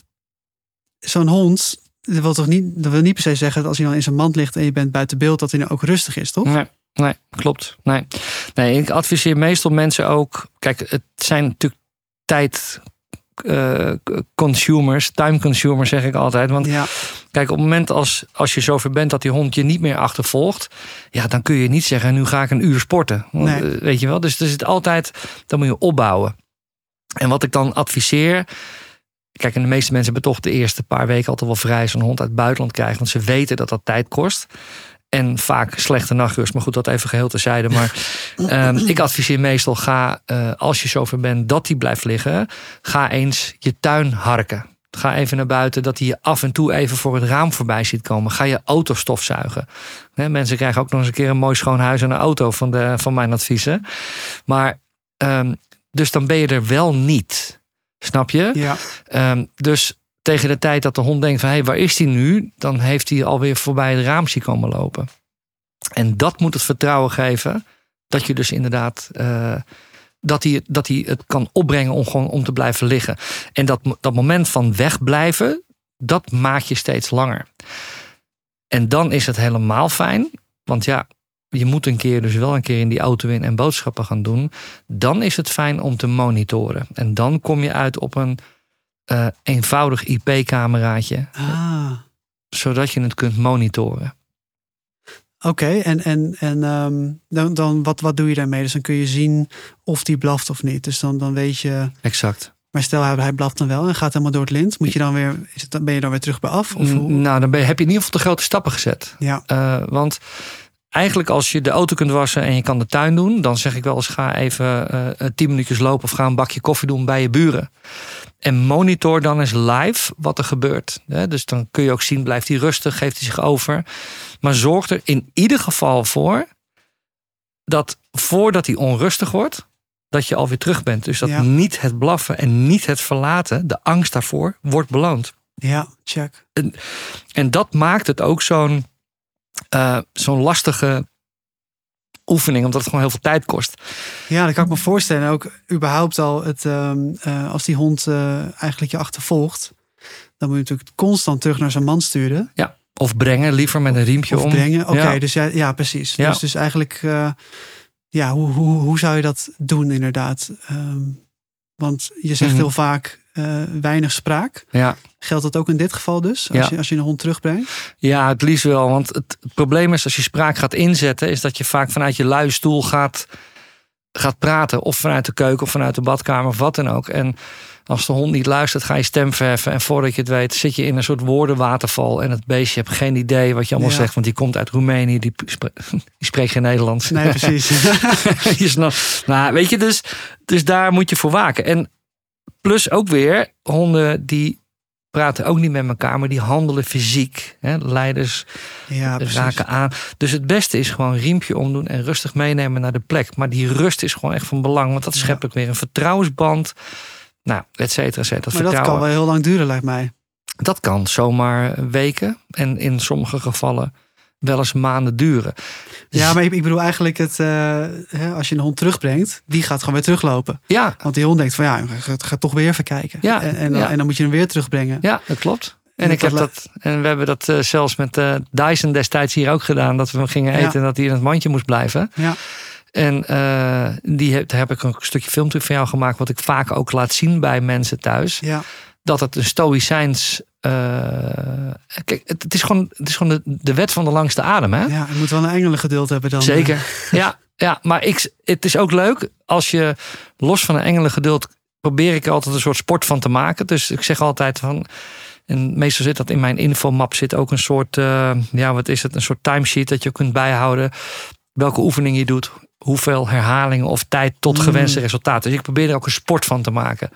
[SPEAKER 2] zo'n hond, dat wil toch niet, dat wil niet per se zeggen dat als hij dan in zijn mand ligt en je bent buiten beeld, dat hij dan ook rustig is, toch?
[SPEAKER 1] Nee. Nee, klopt. Nee. nee, ik adviseer meestal mensen ook. Kijk, het zijn natuurlijk tijd. Uh, consumers, time consumers zeg ik altijd. Want
[SPEAKER 2] ja.
[SPEAKER 1] kijk, op het moment als, als je zover bent dat die hond je niet meer achtervolgt, ja, dan kun je niet zeggen, nu ga ik een uur sporten.
[SPEAKER 2] Nee.
[SPEAKER 1] Weet je wel? Dus er zit altijd, dan moet je opbouwen. En wat ik dan adviseer, Kijk, en de meeste mensen hebben toch de eerste paar weken altijd wel vrij zo'n hond uit het buitenland krijgen. Want ze weten dat dat tijd kost. En vaak slechte nachtrust. Maar goed, dat even geheel terzijde. Maar um, ik adviseer meestal: ga uh, als je zover bent dat die blijft liggen, ga eens je tuin harken. Ga even naar buiten, dat hij je af en toe even voor het raam voorbij ziet komen. Ga je auto stofzuigen. He, mensen krijgen ook nog eens een keer een mooi schoon huis en een auto van, de, van mijn adviezen. Maar um, dus dan ben je er wel niet. Snap je?
[SPEAKER 2] Ja.
[SPEAKER 1] Um, dus tegen de tijd dat de hond denkt van hé, hey, waar is hij nu? Dan heeft hij alweer voorbij het raampje komen lopen. En dat moet het vertrouwen geven dat je dus inderdaad uh, dat hij, dat hij het kan opbrengen om gewoon om te blijven liggen. En dat, dat moment van wegblijven, dat maak je steeds langer. En dan is het helemaal fijn. Want ja, je moet een keer dus wel een keer in die auto in en boodschappen gaan doen. Dan is het fijn om te monitoren. En dan kom je uit op een uh, eenvoudig IP-cameraatje.
[SPEAKER 2] Ah.
[SPEAKER 1] Zodat je het kunt monitoren.
[SPEAKER 2] Oké, en, en, en um, dan, dan wat, wat doe je daarmee? Dus dan kun je zien of die blaft of niet. Dus dan, dan weet je.
[SPEAKER 1] Exact.
[SPEAKER 2] Maar stel hij, hij blaft dan wel en gaat helemaal door het lint. Moet je dan weer, is het, ben je dan weer terug bij af? Of hoe?
[SPEAKER 1] Nou, dan ben je, heb je in ieder geval de grote stappen gezet.
[SPEAKER 2] Ja.
[SPEAKER 1] Uh, want eigenlijk als je de auto kunt wassen en je kan de tuin doen, dan zeg ik wel eens ga even uh, tien minuutjes lopen of ga een bakje koffie doen bij je buren. En monitor dan eens live wat er gebeurt. Dus dan kun je ook zien, blijft hij rustig, geeft hij zich over. Maar zorg er in ieder geval voor dat voordat hij onrustig wordt, dat je alweer terug bent. Dus dat
[SPEAKER 2] Ja.
[SPEAKER 1] niet het blaffen en niet het verlaten, de angst daarvoor, wordt beloond.
[SPEAKER 2] Ja, check.
[SPEAKER 1] En dat maakt het ook zo'n eh, zo'n lastige oefening, omdat het gewoon heel veel tijd kost.
[SPEAKER 2] Ja, dat kan ik me voorstellen. Ook überhaupt al het, ehm, eh, als die hond eh, eigenlijk je achtervolgt, dan moet je natuurlijk constant terug naar zijn man sturen.
[SPEAKER 1] Ja, of brengen, liever met een riempje
[SPEAKER 2] of
[SPEAKER 1] om.
[SPEAKER 2] brengen, oké.
[SPEAKER 1] Ja.
[SPEAKER 2] dus ja, ja precies.
[SPEAKER 1] Ja.
[SPEAKER 2] Dus, dus eigenlijk, ja, hoe, hoe, hoe zou je dat doen inderdaad? Ehm, want je zegt
[SPEAKER 1] Mhm.
[SPEAKER 2] heel vaak eh, weinig spraak.
[SPEAKER 1] Ja.
[SPEAKER 2] Geldt dat ook in dit geval dus? Als,
[SPEAKER 1] Ja.
[SPEAKER 2] je, als je een hond terugbrengt?
[SPEAKER 1] Ja, het liefst wel. Want het, probleem is als je spraak gaat inzetten, is dat je vaak vanuit je luie stoel gaat, gaat praten. Of vanuit de keuken of vanuit de badkamer of wat dan ook. En als de hond niet luistert, ga je stem verheffen. En voordat je het weet, zit je in een soort woordenwaterval. En het beestje heeft geen idee wat je allemaal
[SPEAKER 2] Ja.
[SPEAKER 1] zegt. Want die komt uit Roemenië, die spreekt geen Nederlands.
[SPEAKER 2] Nee, precies.
[SPEAKER 1] je snapt. Nou, weet je, dus, dus daar moet je voor waken. En plus ook weer, honden die praten ook niet met elkaar, maar die handelen fysiek. Hè? Leiders
[SPEAKER 2] ja,
[SPEAKER 1] raken aan. Dus het beste is gewoon riempje omdoen en rustig meenemen naar de plek. Maar die rust is gewoon echt van belang, want dat
[SPEAKER 2] Ja.
[SPEAKER 1] schept ook weer een vertrouwensband. Nou, et cetera, et cetera.
[SPEAKER 2] Maar dat kan wel heel lang duren, lijkt mij.
[SPEAKER 1] Dat kan zomaar weken en in sommige gevallen wel eens maanden duren.
[SPEAKER 2] Ja, maar ik, ik bedoel eigenlijk het, eh, hè, als je een hond terugbrengt, die gaat gewoon weer teruglopen.
[SPEAKER 1] Ja,
[SPEAKER 2] Want die hond denkt van ja, ik ga, ga toch weer even kijken.
[SPEAKER 1] Ja,
[SPEAKER 2] en, en, dan,
[SPEAKER 1] ja.
[SPEAKER 2] en dan moet je hem weer terugbrengen.
[SPEAKER 1] Ja, dat klopt. En, ik heb
[SPEAKER 2] dat-
[SPEAKER 1] en we hebben dat eh, zelfs met eh, Dyson destijds hier ook gedaan. Dat we hem gingen
[SPEAKER 2] Ja.
[SPEAKER 1] eten en dat hij in het mandje moest blijven.
[SPEAKER 2] Ja.
[SPEAKER 1] En die heb, daar heb ik een stukje filmtruc van jou gemaakt. Wat ik vaak ook laat zien bij mensen thuis.
[SPEAKER 2] Ja.
[SPEAKER 1] Dat het een stoïcijns... eh, kijk, het, het is gewoon, het is gewoon de, de wet van de langste adem. Hè?
[SPEAKER 2] ja, je moet wel een engelengeduld hebben dan.
[SPEAKER 1] Zeker. Ja, ja, maar ik, het is ook leuk als je los van een engelengeduld probeer ik er altijd een soort sport van te maken. Dus ik zeg altijd van. En meestal zit dat in mijn infomap zit ook een soort, eh, ja, wat is het? Een soort timesheet dat je kunt bijhouden. Welke oefening je doet, hoeveel herhalingen of tijd tot
[SPEAKER 2] Mm.
[SPEAKER 1] gewenste resultaten. Dus ik probeer er ook een sport van te maken.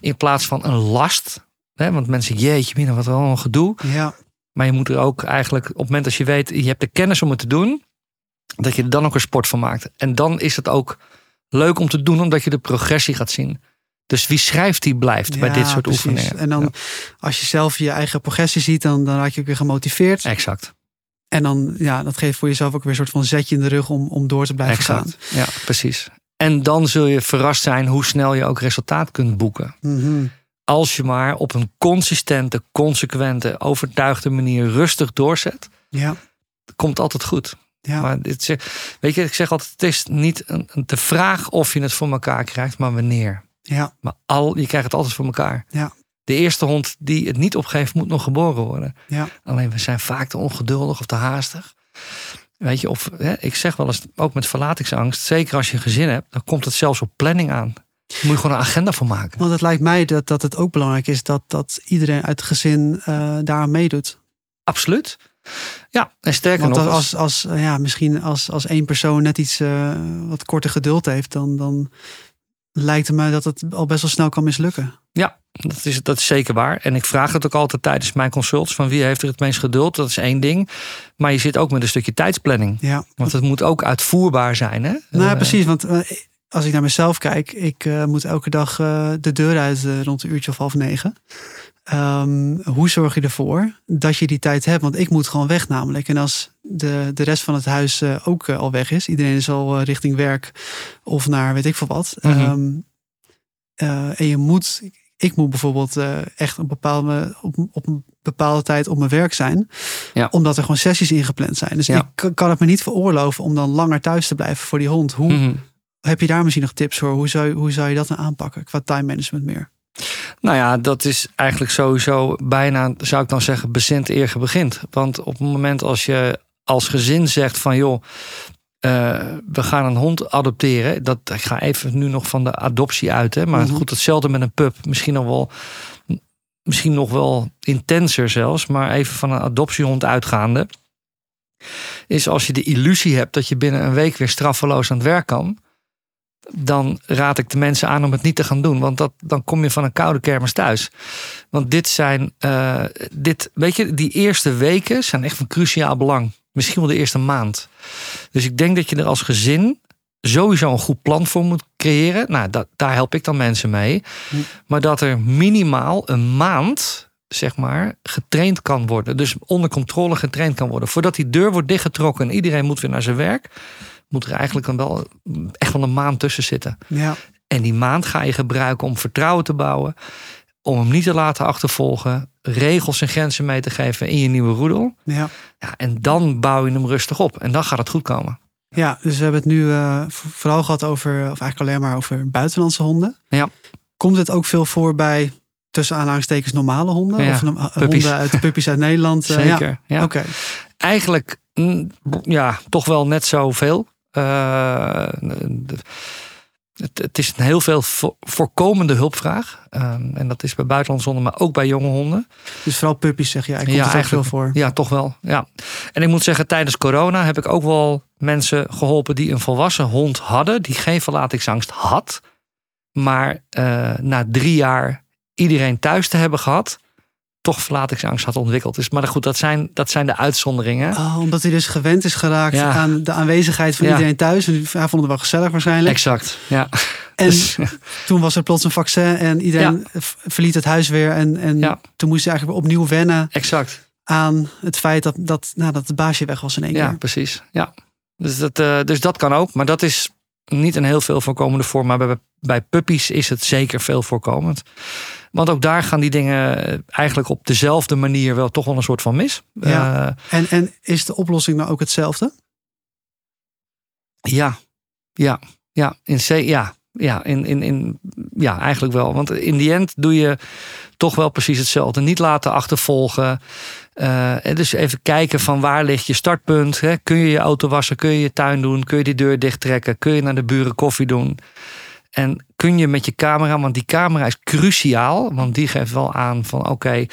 [SPEAKER 1] In plaats van een last. Hè, want mensen, jeetje, mina, wat wel een gedoe.
[SPEAKER 2] Ja,
[SPEAKER 1] Maar je moet er ook eigenlijk, op het moment dat je weet, je hebt de kennis om het te doen, dat je er dan ook een sport van maakt. En dan is het ook leuk om te doen, omdat je de progressie gaat zien. Dus wie schrijft, die blijft bij dit soort
[SPEAKER 2] precies.
[SPEAKER 1] oefeningen.
[SPEAKER 2] En dan,
[SPEAKER 1] Ja,
[SPEAKER 2] als je zelf je eigen progressie ziet, dan, dan raak je ook weer gemotiveerd.
[SPEAKER 1] exact.
[SPEAKER 2] En dan, ja, dat geeft voor jezelf ook weer een soort van zetje in de rug om, om door te blijven
[SPEAKER 1] Exact. Ja, precies. En dan zul je verrast zijn hoe snel je ook resultaat kunt boeken.
[SPEAKER 2] gaan. Mhm.
[SPEAKER 1] Als je maar op een consistente, consequente, overtuigde manier rustig doorzet,
[SPEAKER 2] Ja,
[SPEAKER 1] komt altijd goed.
[SPEAKER 2] ja.
[SPEAKER 1] Maar dit, weet je, ik zeg altijd, het is niet een, een- de vraag of je het voor elkaar krijgt, maar wanneer.
[SPEAKER 2] ja,
[SPEAKER 1] Maar al, je krijgt het altijd voor elkaar.
[SPEAKER 2] Ja.
[SPEAKER 1] De eerste hond die het niet opgeeft, moet nog geboren worden.
[SPEAKER 2] ja.
[SPEAKER 1] Alleen we zijn vaak te ongeduldig of te haastig. Weet je, of hè, ik zeg wel eens, ook met verlatingsangst, zeker als je een gezin hebt, dan komt het zelfs op planning aan. Daar moet je gewoon een agenda voor maken.
[SPEAKER 2] Want het lijkt mij dat, dat het ook belangrijk is dat, dat iedereen uit het gezin eh daaraan meedoet.
[SPEAKER 1] Absoluut. Ja, en sterker
[SPEAKER 2] Want
[SPEAKER 1] nog,
[SPEAKER 2] als,
[SPEAKER 1] als,
[SPEAKER 2] als, ja, misschien als, als één persoon net iets eh, wat korter geduld heeft, dan, dan lijkt het mij dat het al best wel snel kan mislukken.
[SPEAKER 1] ja, dat is, dat is zeker waar. En ik vraag het ook altijd tijdens mijn consults van wie heeft er het meest geduld. Dat is één ding. Maar je zit ook met een stukje tijdsplanning.
[SPEAKER 2] Ja,
[SPEAKER 1] Want het moet ook uitvoerbaar zijn. Hè?
[SPEAKER 2] nou ja,
[SPEAKER 1] Eh,
[SPEAKER 2] precies. Want eh, als ik naar mezelf kijk, ik eh, moet elke dag eh, de deur uit eh, rond een uurtje of half negen. Ehm, hoe zorg je ervoor dat je die tijd hebt? Want ik moet gewoon weg namelijk. En als de, de rest van het huis ook al weg is, iedereen is al richting werk of naar weet ik veel wat.
[SPEAKER 1] Mhm.
[SPEAKER 2] Ehm, eh, en je moet, ik moet bijvoorbeeld echt een bepaalde, op, op een bepaalde tijd op mijn werk zijn.
[SPEAKER 1] Ja.
[SPEAKER 2] Omdat er gewoon sessies ingepland zijn. Dus
[SPEAKER 1] Ja.
[SPEAKER 2] ik kan- kan het me niet veroorloven om dan langer thuis te blijven voor die hond. Hoe,
[SPEAKER 1] mhm.
[SPEAKER 2] Heb je daar misschien nog tips voor? Hoe zou, je- hoe zou je dat dan aanpakken qua time management meer?
[SPEAKER 1] Nou ja, dat is eigenlijk sowieso bijna, zou ik dan zeggen, bezint eer begint. Want op het moment als je als gezin zegt van joh, eh, we gaan een hond adopteren. Dat, ik ga even nu nog van de adoptie uit. Hè, maar
[SPEAKER 2] Mhm.
[SPEAKER 1] goed, hetzelfde met een pup. Misschien nog wel, misschien nog wel intenser zelfs. Maar even van een adoptiehond uitgaande. Is als je de illusie hebt dat je binnen een week weer straffeloos aan het werk kan dan raad ik de mensen aan om het niet te gaan doen. Want dat, dan kom je van een koude kermis thuis. Want dit zijn, eh, dit, weet je, die eerste weken zijn echt van cruciaal belang. Misschien wel de eerste maand. Dus ik denk dat je er als gezin sowieso een goed plan voor moet creëren. Nou, dat, daar help ik dan mensen mee.
[SPEAKER 2] Hm.
[SPEAKER 1] Maar dat er minimaal een maand, zeg maar, getraind kan worden. Dus onder controle getraind kan worden. Voordat die deur wordt dichtgetrokken en iedereen moet weer naar zijn werk moet er eigenlijk dan wel echt wel een maand tussen zitten.
[SPEAKER 2] Ja.
[SPEAKER 1] En die maand ga je gebruiken om vertrouwen te bouwen. Om hem niet te laten achtervolgen. Regels en grenzen mee te geven in je nieuwe roedel.
[SPEAKER 2] Ja.
[SPEAKER 1] Ja, en dan bouw je hem rustig op. En dan gaat het goed komen.
[SPEAKER 2] ja, dus we hebben het nu eh, vooral gehad over, of eigenlijk alleen maar over buitenlandse honden.
[SPEAKER 1] Ja.
[SPEAKER 2] Komt het ook veel voor bij tussen aanhalingstekens normale honden?
[SPEAKER 1] Ja,
[SPEAKER 2] of
[SPEAKER 1] puppies.
[SPEAKER 2] honden uit puppies uit Nederland? Eh, ja.
[SPEAKER 1] Zeker. Ja.
[SPEAKER 2] Oké.
[SPEAKER 1] Eigenlijk mm, ja, toch wel net zoveel. Eh, het, het is een heel veel vo- voorkomende hulpvraag. Ehm, en dat is bij buitenlandse honden, maar ook bij jonge honden.
[SPEAKER 2] Dus vooral puppies zeg jij. Komt
[SPEAKER 1] Ja,
[SPEAKER 2] veel
[SPEAKER 1] eigenlijk-
[SPEAKER 2] voor?
[SPEAKER 1] Ja, toch wel. Ja. En ik moet zeggen, tijdens corona heb ik ook wel mensen geholpen die een volwassen hond hadden, die geen verlatingsangst had. Maar eh, na drie jaar iedereen thuis te hebben gehad, toch verlatingsangst had ontwikkeld. Dus, maar goed, dat zijn, dat zijn de uitzonderingen.
[SPEAKER 2] Oh, omdat hij dus gewend is geraakt
[SPEAKER 1] Ja.
[SPEAKER 2] aan de aanwezigheid van
[SPEAKER 1] Ja.
[SPEAKER 2] iedereen thuis. En hij vond het wel gezellig waarschijnlijk.
[SPEAKER 1] Exact. Ja.
[SPEAKER 2] En
[SPEAKER 1] Dus,
[SPEAKER 2] toen was er plots een vaccin en iedereen verliet het huis weer. En, en
[SPEAKER 1] Ja.
[SPEAKER 2] toen moest hij eigenlijk opnieuw wennen
[SPEAKER 1] exact.
[SPEAKER 2] aan het feit dat, dat, nou, dat het baasje weg was in één
[SPEAKER 1] Ja,
[SPEAKER 2] keer.
[SPEAKER 1] precies. Ja. Dus, dat, eh, dus dat kan ook. Maar dat is niet een heel veel voorkomende vorm. Maar bij, bij puppies is het zeker veel voorkomend. Want ook daar gaan die dingen eigenlijk op dezelfde manier wel toch wel een soort van mis.
[SPEAKER 2] Ja.
[SPEAKER 1] Eh,
[SPEAKER 2] En, en is de oplossing nou ook hetzelfde?
[SPEAKER 1] ja, ja, ja, in, C, ja, ja, in, in, in, ja, eigenlijk wel. Want in die end doe je toch wel precies hetzelfde. Niet laten achtervolgen. En dus even kijken van waar ligt je startpunt. Hè? Kun je je auto wassen? Kun je je tuin doen? Kun je die deur dicht trekken? Kun je naar de buren koffie doen? En kun je met je camera, want die camera is cruciaal. Want die geeft wel aan van oké,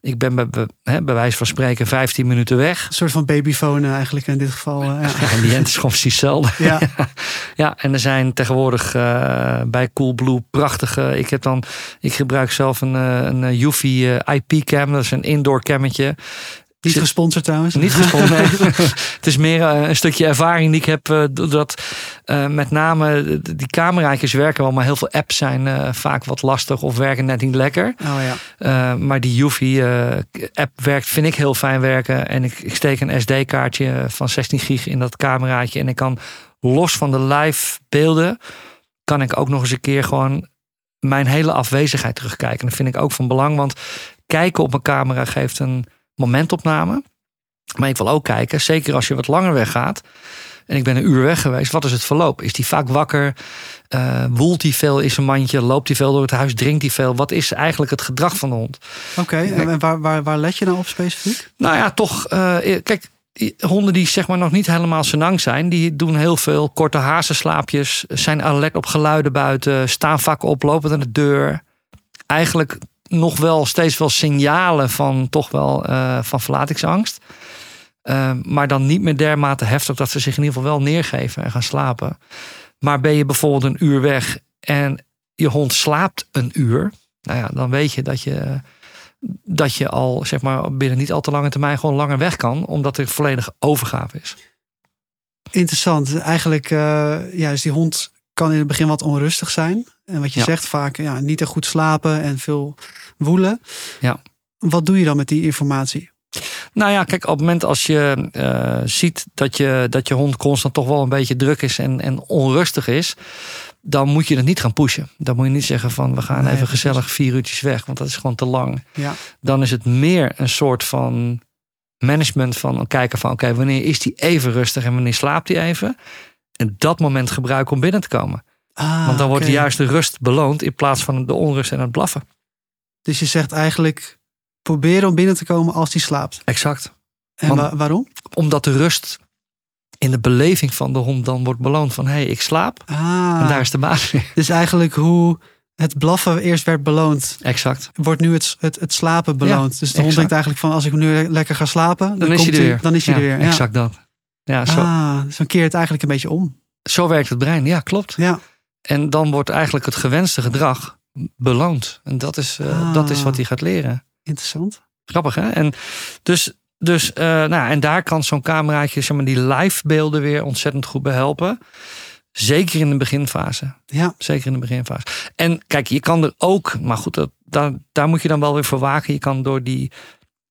[SPEAKER 1] ik ben bij, bij, bij wijze van spreken 15 minuten weg.
[SPEAKER 2] Een soort van babyfoon eh, eigenlijk in dit geval. eh, ja.
[SPEAKER 1] In die is gewoon precies hetzelfde.
[SPEAKER 2] Ja.
[SPEAKER 1] Ja, en er zijn tegenwoordig eh, bij Coolblue prachtige. Ik heb dan, ik gebruik zelf een, een eh, Eufy eh, IP cam. Dat is een indoor cammetje.
[SPEAKER 2] Niet gesponsord trouwens.
[SPEAKER 1] Niet nee. het is meer eh, een stukje ervaring die ik heb. eh, doordat eh, met name die cameraatjes werken wel, maar heel veel apps zijn vaak wat lastig of werken net niet lekker.
[SPEAKER 2] Oh ja.
[SPEAKER 1] Maar die Eufy-app werkt, vind ik heel fijn werken. En ik, ik steek een SD-kaartje van 16 gig in dat cameraatje. En ik kan los van de live beelden, kan ik ook nog eens een keer gewoon mijn hele afwezigheid terugkijken. En dat vind ik ook van belang, want kijken op een camera geeft een momentopname. Maar ik wil ook kijken, zeker als je wat langer weggaat. En ik ben een uur weg geweest. Wat is het verloop? Is die vaak wakker? Eh, woelt hij veel in zijn mandje? Loopt hij veel door het huis? Drinkt hij veel? Wat is eigenlijk het gedrag van de hond?
[SPEAKER 2] Oké, en en waar, waar, waar let je nou op specifiek?
[SPEAKER 1] Nou ja, toch. eh, kijk, honden die zeg maar nog niet helemaal senang zijn, die doen heel veel korte hazenslaapjes, zijn alert op geluiden buiten, staan vaak op, lopen naar de deur. Eigenlijk nog wel steeds wel signalen van toch wel eh, van verlatingsangst. Eh, maar dan niet meer dermate heftig dat ze zich in ieder geval wel neergeven en gaan slapen. Maar ben je bijvoorbeeld een uur weg en je hond slaapt een uur, nou ja, dan weet je dat je dat je al zeg maar binnen niet al te lange termijn gewoon langer weg kan, omdat er volledige overgave is.
[SPEAKER 2] Interessant. Eigenlijk, dus die hond kan in het begin wat onrustig zijn. En wat je
[SPEAKER 1] Ja.
[SPEAKER 2] zegt vaak, ja, niet te goed slapen en veel woelen.
[SPEAKER 1] Ja.
[SPEAKER 2] Wat doe je dan met die informatie?
[SPEAKER 1] Nou ja, kijk, op het moment als je eh, ziet dat je, dat je hond constant toch wel een beetje druk is en, en onrustig is, dan moet je het niet gaan pushen. Dan moet je niet zeggen van we gaan
[SPEAKER 2] Nee,
[SPEAKER 1] even gezellig vier uurtjes weg, want dat is gewoon te lang.
[SPEAKER 2] Ja.
[SPEAKER 1] Dan is het meer een soort van management van kijken van oké, wanneer is die even rustig en wanneer slaapt hij even? En dat moment gebruiken om binnen te komen.
[SPEAKER 2] Ah,
[SPEAKER 1] Want dan wordt
[SPEAKER 2] oké.
[SPEAKER 1] de juiste rust beloond in plaats van de onrust en het blaffen.
[SPEAKER 2] Dus je zegt eigenlijk, proberen om binnen te komen als die slaapt.
[SPEAKER 1] Exact.
[SPEAKER 2] En
[SPEAKER 1] Want-
[SPEAKER 2] wa- waarom?
[SPEAKER 1] Omdat de rust in de beleving van de hond dan wordt beloond van hé, hey, ik slaap.
[SPEAKER 2] Ah,
[SPEAKER 1] En daar is de weer.
[SPEAKER 2] dus eigenlijk hoe het blaffen eerst werd beloond,
[SPEAKER 1] Exact.
[SPEAKER 2] wordt nu het, het, het slapen beloond. dus de hond denkt eigenlijk van, als ik nu lekker ga slapen, dan,
[SPEAKER 1] Dan, is
[SPEAKER 2] komt
[SPEAKER 1] hij er weer.
[SPEAKER 2] Dan is hij
[SPEAKER 1] Ja,
[SPEAKER 2] er weer. Ja.
[SPEAKER 1] Exact dat. Ja, zo,
[SPEAKER 2] Ah, dus dan keert het eigenlijk een beetje om.
[SPEAKER 1] zo werkt het brein. Ja, klopt.
[SPEAKER 2] Ja.
[SPEAKER 1] En dan wordt eigenlijk het gewenste gedrag beloond. En dat is, eh,
[SPEAKER 2] Ah.
[SPEAKER 1] dat is wat hij gaat leren.
[SPEAKER 2] Interessant.
[SPEAKER 1] Grappig, hè? En dus, dus eh, nou, en daar kan zo'n cameraatje, zeg maar, die live beelden weer ontzettend goed bij helpen. Zeker in de beginfase.
[SPEAKER 2] Ja,
[SPEAKER 1] Zeker in de beginfase. En kijk, je kan er ook, maar goed, dat, daar, daar moet je dan wel weer voor waken. Je kan door die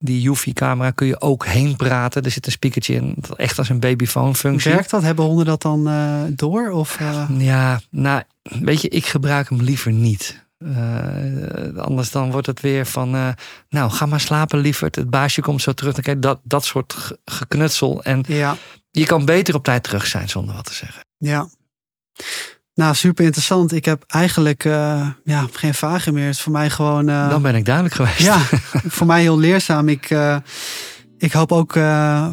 [SPEAKER 1] die UV-camera kun je ook heen praten. Er zit een speakertje in, echt als een babyphone functie.
[SPEAKER 2] Werkt dat? Hebben honden dat dan uh, door? Of, uh...
[SPEAKER 1] Ja, nou, weet je, ik gebruik hem liever niet. Uh, anders dan wordt het weer van, nou ga maar slapen lieverd. Het baasje komt zo terug. Dan dat, dat soort geknutsel. En
[SPEAKER 2] ja.
[SPEAKER 1] je kan beter op tijd terug zijn zonder wat te zeggen.
[SPEAKER 2] Ja. Nou, super interessant. Ik heb eigenlijk uh, ja, geen vragen meer. Het is voor mij gewoon.
[SPEAKER 1] Dan ben ik duidelijk geweest.
[SPEAKER 2] Ja, voor mij heel leerzaam. Ik, ik hoop ook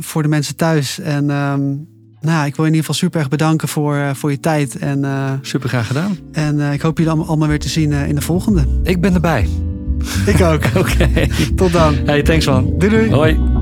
[SPEAKER 2] voor de mensen thuis. En um, nou, ik wil je in ieder geval super erg bedanken voor, voor je tijd. En,
[SPEAKER 1] super graag gedaan.
[SPEAKER 2] En ik hoop jullie allemaal, allemaal weer te zien in de volgende.
[SPEAKER 1] Ik ben erbij.
[SPEAKER 2] Ik ook.
[SPEAKER 1] Oké.
[SPEAKER 2] Tot dan.
[SPEAKER 1] Hey, thanks man.
[SPEAKER 2] Doei doei.
[SPEAKER 1] Hoi.